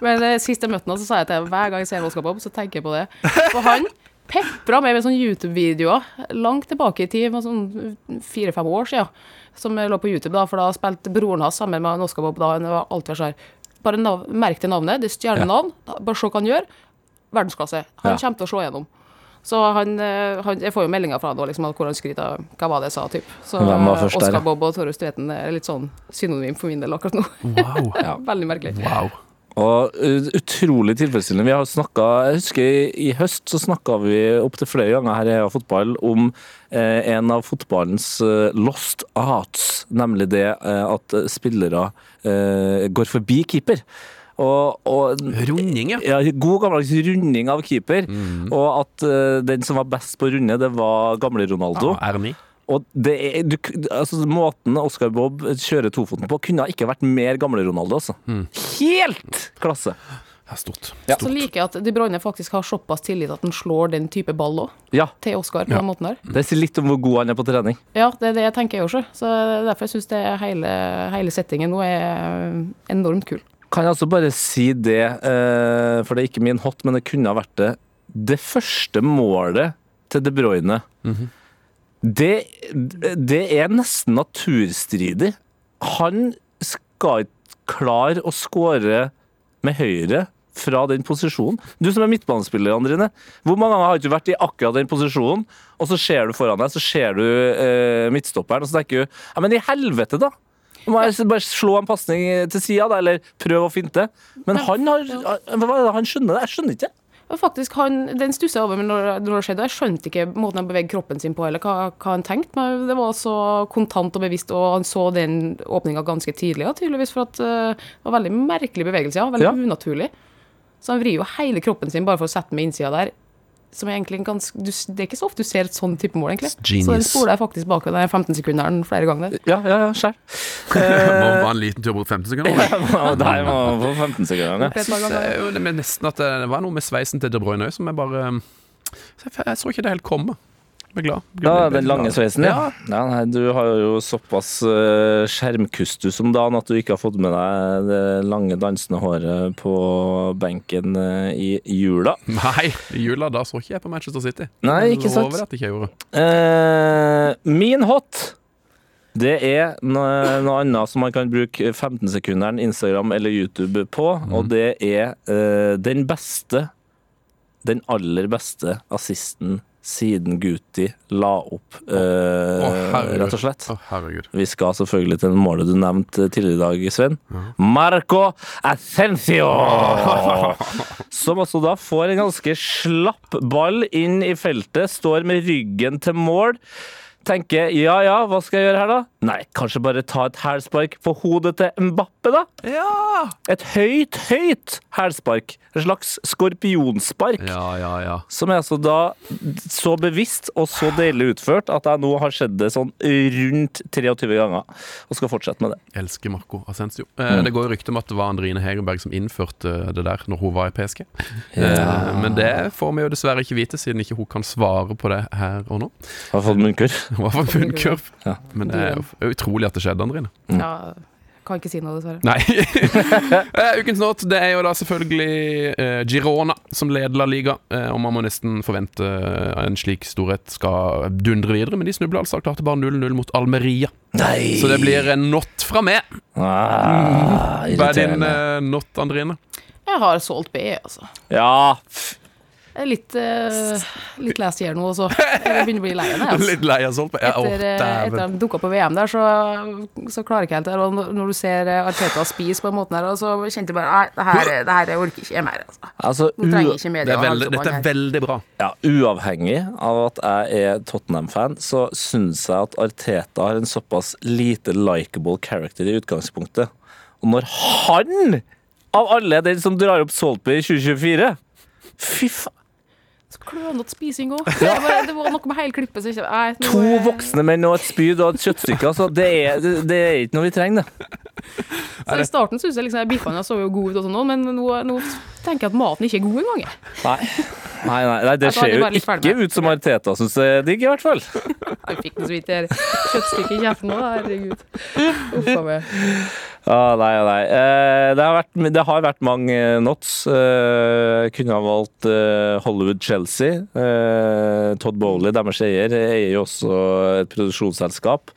Men eh, sist jeg møtte ham, så sa jeg til ham hver gang jeg ser Oscar Bob, så tenker jeg på det. For han pepra meg med sånne YouTube-videoer langt tilbake i tid, sånn fire-fem år siden, som lå på YouTube, da, for da spilte broren hans sammen med Bob. Da han var alltid sånn Bare nav merk til navnet, det er stjernenavn, bare se hva han gjør. Verdensklasse. Han Ja. kommer til å slå gjennom. Så han, eh, han, jeg får jo meldinger fra han liksom, hvor han skryter av hva var det jeg sa, typ. Så Oscar? Bob og Torjus Tveten er litt sånn synonym for min del akkurat nå. Wow. ja, veldig merkelig. wow. Og uh, utrolig tilfredsstillende. Vi har snakket, Jeg husker i, i høst så snakka vi opptil flere ganger her i Heia Fotball om eh, en av fotballens eh, lost arts, nemlig det eh, at spillere eh, går forbi keeper. Og, og Runding, ja. ja, God gammeldags runding av keeper. Og at eh, den som var best på å runde, det var gamle Ronaldo. ja R9. Og det er, du, altså, måten Oscar Bob kjører tofoten på, kunne ikke vært mer gamle Ronaldo. Altså. Helt klasse! Ja, stort. Så liker jeg at De Bruyne faktisk har såpass tillit at han slår den type ball òg, Ja, til Oscar på Ja. den måten der. Det sier litt om hvor god han er på trening. Ja, det er det jeg tenker jeg også. Så derfor syns jeg hele, hele settingen nå er enormt kul. Kan jeg altså bare si det, eh, for det er ikke min hot, men det kunne ha vært det. Det første målet til De Bruyne, det, det er nesten naturstridig. Han skal ikke klare å skåre med høyre fra den posisjonen. Du som er midtbanespiller, Andrine. Hvor mange ganger har ikke du vært i akkurat den posisjonen, og så ser du foran deg, så ser du eh, midtstopperen, og så tenker du Ja, men i helvete, da! Må jeg bare slå en pasning til sida, da, eller prøve å finte? Men han har han skjønner? det? Jeg skjønner ikke. Og faktisk, han, Den stusser jeg over men når, når det skjedde. Jeg skjønte ikke måten han beveget kroppen sin på, eller hva, hva han tenkte. Men det var så kontant og bevisst, og han så den åpninga ganske tidlig, ja, tydeligvis. For at uh, det var veldig merkelig bevegelse, ja. Veldig Ja. unaturlig. Så han vrir jo hele kroppen sin bare for å sette meg innsida der. Som er egentlig ganske du, Det er ikke så ofte du ser et sånn type mål, egentlig. Så den spoler jeg faktisk bak den 15-sekunderen flere ganger. Ja, ja, ja, skjær. Må være en liten tur bort 15 sekunder. ja, var må på 15 sekunder. Ganger. er jo det nesten at det, det var noe med sveisen til De Bruyne òg som jeg bare jeg, jeg så ikke det helt komme. Glad. Ja, Den lange sveisen, ja. Ja. nei, du har jo såpass uh, skjermkustus om dagen at du ikke har fått med deg det lange, dansende håret på benken eh, i jula. Nei, i jula da så ikke jeg på Manchester City. Nei, ikke sant. Lover at jeg gjorde. Eh, min hot det er noe, noe annet som man kan bruke 15-sekunderen Instagram eller YouTube på, og det er eh, den beste, den aller beste assisten siden Guti la opp, eh, Å, oh, rett og slett. Oh. Vi skal selvfølgelig til målet du nevnte tidligere i dag, Sven. Marco Ascencio! Som altså da får en ganske slapp ball inn i feltet, står med ryggen til mål. Tenker ja ja, hva skal jeg gjøre her da? Nei, kanskje bare ta et hælspark for hodet til Mbappe, da? Ja! Et høyt, høyt hælspark. En slags skorpionspark. Ja, ja, ja. Som er altså da så bevisst og så deilig utført at jeg nå har sett det sånn rundt 23 ganger, og skal fortsette med det. Elsker Marco Ascencio. Eh, Det går jo rykte om at det var Andrine Hegerberg som innførte det der når hun var i PSG. Eh, men det får vi jo dessverre ikke vite, siden ikke hun kan svare på det her og nå. Har fått munnkurv. Hun har fått munnkurv. Ja. Men det er jo utrolig at det skjedde, Andrine. Ja, kan ikke si noe, dessverre. Nei. Eh, Ukens not det er jo da selvfølgelig eh, Girona som leder La Liga. Eh, og man må nesten forvente en slik storhet skal dundre videre, men de snubla altså og klarte bare 0-0 mot Almeria. Nei! Så det blir en not fra meg. Ah, Hva er din eh, not, Andrine? Jeg har solgt B, altså. Ja, er litt, uh, litt lest year nå, så jeg begynner å bli lei av det. Altså. Litt lei av sånt? Ja, Etter, etter de dukka på VM der, så, så klarer jeg ikke helt det. Og når- du ser eh, Arteta spise på en måte der, så kjente jeg bare Nei, det her, det her jeg orker ikke mer. Altså. Altså, Nå trenger jeg ikke Det media er veldig, dette er veldig bra. ja, uavhengig av at jeg er Tottenham-fan, så syns jeg at Arteta har en såpass lite likeable character i utgangspunktet. Og når han, av alle, er den som drar opp Saltby i 2024 Fy faen! Så klønete spising òg. Det, var- det var noe med hele klippet som ikke nei, To er- voksne menn og et spyd og et kjøttstykke. Altså, det, er, det, det er ikke noe vi trenger, det. Så I starten syns jeg liksom, biffene så jo gode ut, og sånn, men nå, nå tenker jeg at maten ikke er god engang. Nei, nei, nei, nei det ser jo litt ikke ut som Arteta syns det er digg, i hvert fall. Jeg fikk noe så vidt det kjøttstykket i kjeften nå, herregud. Uff a meg. Ah, nei, nei. Eh, det, har vært, det har vært mange knots. Eh, kunne ha valgt eh, Hollywood-Chelsea. Eh, Todd Bowley, deres eier, eier jo også et produksjonsselskap.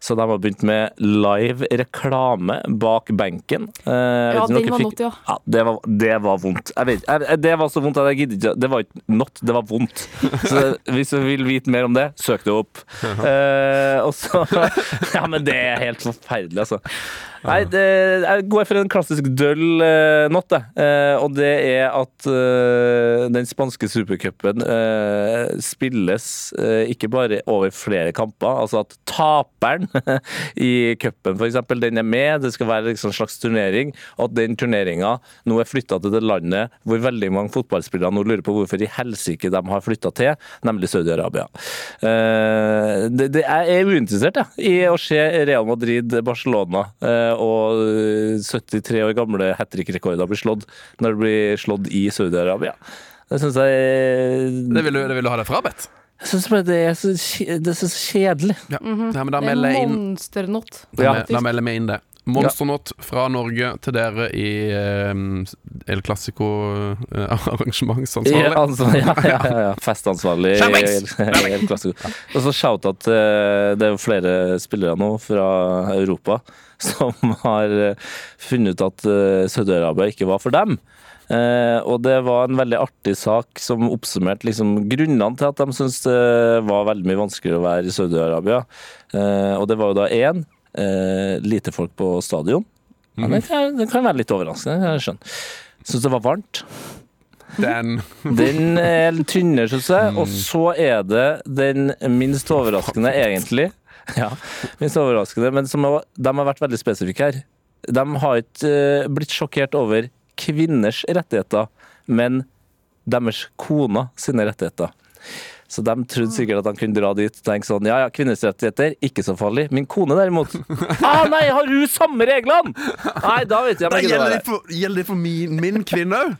Så de har begynt med live reklame bak benken. Eh, Ja, den var fikk- ja. Ja, det var, det var vondt. Jeg vet, jeg, det var så vondt at jeg gidder ikke Det var ikke not, det var vondt. Så hvis du vil vite mer om det, søk det opp. Eh, og så Ja, men det er helt forferdelig, altså. Nei, det, jeg går for en klassisk døll eh, not. Eh, og det er at eh, den spanske supercupen eh, spilles eh, ikke bare over flere kamper, altså at taperen i cupen f.eks., den er med, det skal være liksom en slags turnering, og at den turneringa nå er flytta til det landet hvor veldig mange fotballspillere nå lurer på hvorfor i helsike de har flytta til, nemlig Saudi-Arabia. Eh, det, det, jeg er uinteressert ja, i å se Real Madrid-Barcelona eh, og 73 år gamle hat trick-rekorder bli slått når det blir slått i Saudi-Arabia. Det syns jeg Det vil du, det vil du ha deg frabedt? Jeg syns bare det er så, det er så kjedelig. Ja. ja, men da Det er monsternot. Ja. da melder vi inn det. Monsternot fra Norge til dere i eh, El Clásico-arrangementsansvarlig. Ja, altså, ja, ja, ja, ja. Festansvarlig. i El klassisk. Og så shout-out til Det er jo flere spillere nå fra Europa som har eh, funnet ut at eh, Saudi-Arabia ikke var for dem. Eh, og det var en veldig artig sak som oppsummerte liksom, grunnene til at de syntes det var veldig mye vanskeligere å være i Saudi-Arabia. Eh, og det var jo da én eh, lite folk på stadion. Ja, det, kan, det kan være litt overraskende, jeg skjønner. Syns det var varmt. Den Den er tynnere, syns jeg. Og så er det den minst overraskende, egentlig. Ja, minst overraskende, men som de har vært veldig spesifikke her. De har ikke blitt sjokkert over kvinners rettigheter, men deres koner sine rettigheter. Så de trodde sikkert at han kunne dra dit og tenke sånn Ja ja, kvinners rettigheter, ikke så farlig. Min kone derimot ah, Nei, har hun samme reglene?! Nei, da vet jeg ikke gjelder det for, gjelder det for min, min kvinne òg?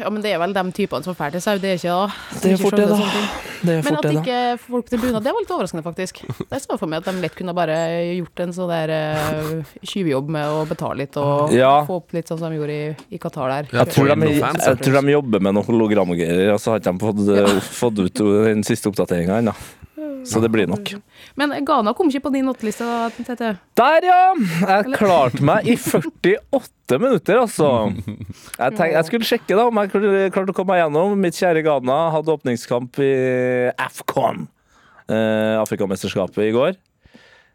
Ja, men det er vel de typene som drar til Saudi, ikke da? Det er ikke fort det, da. Det er Men fort at det, da. ikke folk til bunad, det var litt overraskende, faktisk. Jeg så for meg at de lett kunne bare gjort en sånn der uh, tjuvjobb med å betale litt og Ja. få opp litt sånn som de gjorde i, i Qatar der. Jeg tror, de, jeg tror de jobber med noen hologramgreier, og så har ikke de fått, eh, fått ut den siste oppdateringa ennå. Så det blir nok. Men Ghana kom ikke på din åtteliste? Der, ja! Jeg klarte meg i 48 minutter, altså. Jeg, tenk, jeg skulle sjekke da om jeg klarte å komme meg gjennom. Mitt kjære Ghana hadde åpningskamp i AFCON, eh, Afrikamesterskapet, i går.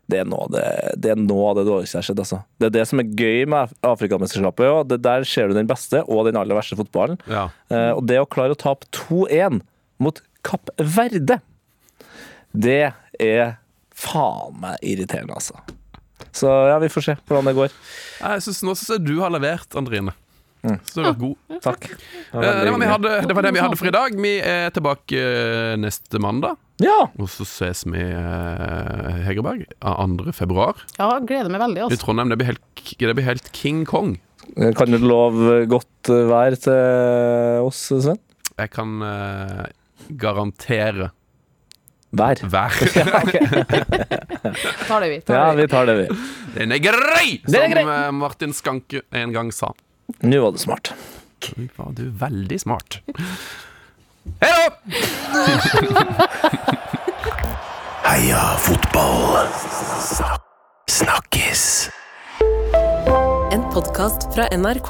Det er, noe av det, det er noe av det dårligste jeg har sett. Altså. Det er det som er gøy med Afrikamesterskapet. Og det der ser du den beste og den aller verste fotballen. Ja. Eh, og det å klare å tape 2-1 mot Kapp Verde, det er faen meg irriterende, altså. Så ja, vi får se hvordan det går. Jeg synes, nå syns jeg du har levert, Andrine. Så du har vært god. Takk. Eh, Det var, hadde, det var det vi hadde for i dag. Vi er tilbake eh, neste mandag. Ja! Og så ses vi eh, Hegerberg eh, 2. februar Ja, gleder meg veldig, i altså. Trondheim. Det blir helt, det blir helt King Kong. Kan du love godt vær til oss, Sven? Jeg kan eh, garantere Vær. vær. Tar det, vi. Tar Ja, det, vi. tar det, vi. Den er grei! Den er Som grei. eh, Martin Skanke en gang sa. Nå var du smart. Nå Var du veldig smart. Hei da! Heia fotball. Snakkes. En podkast fra NRK.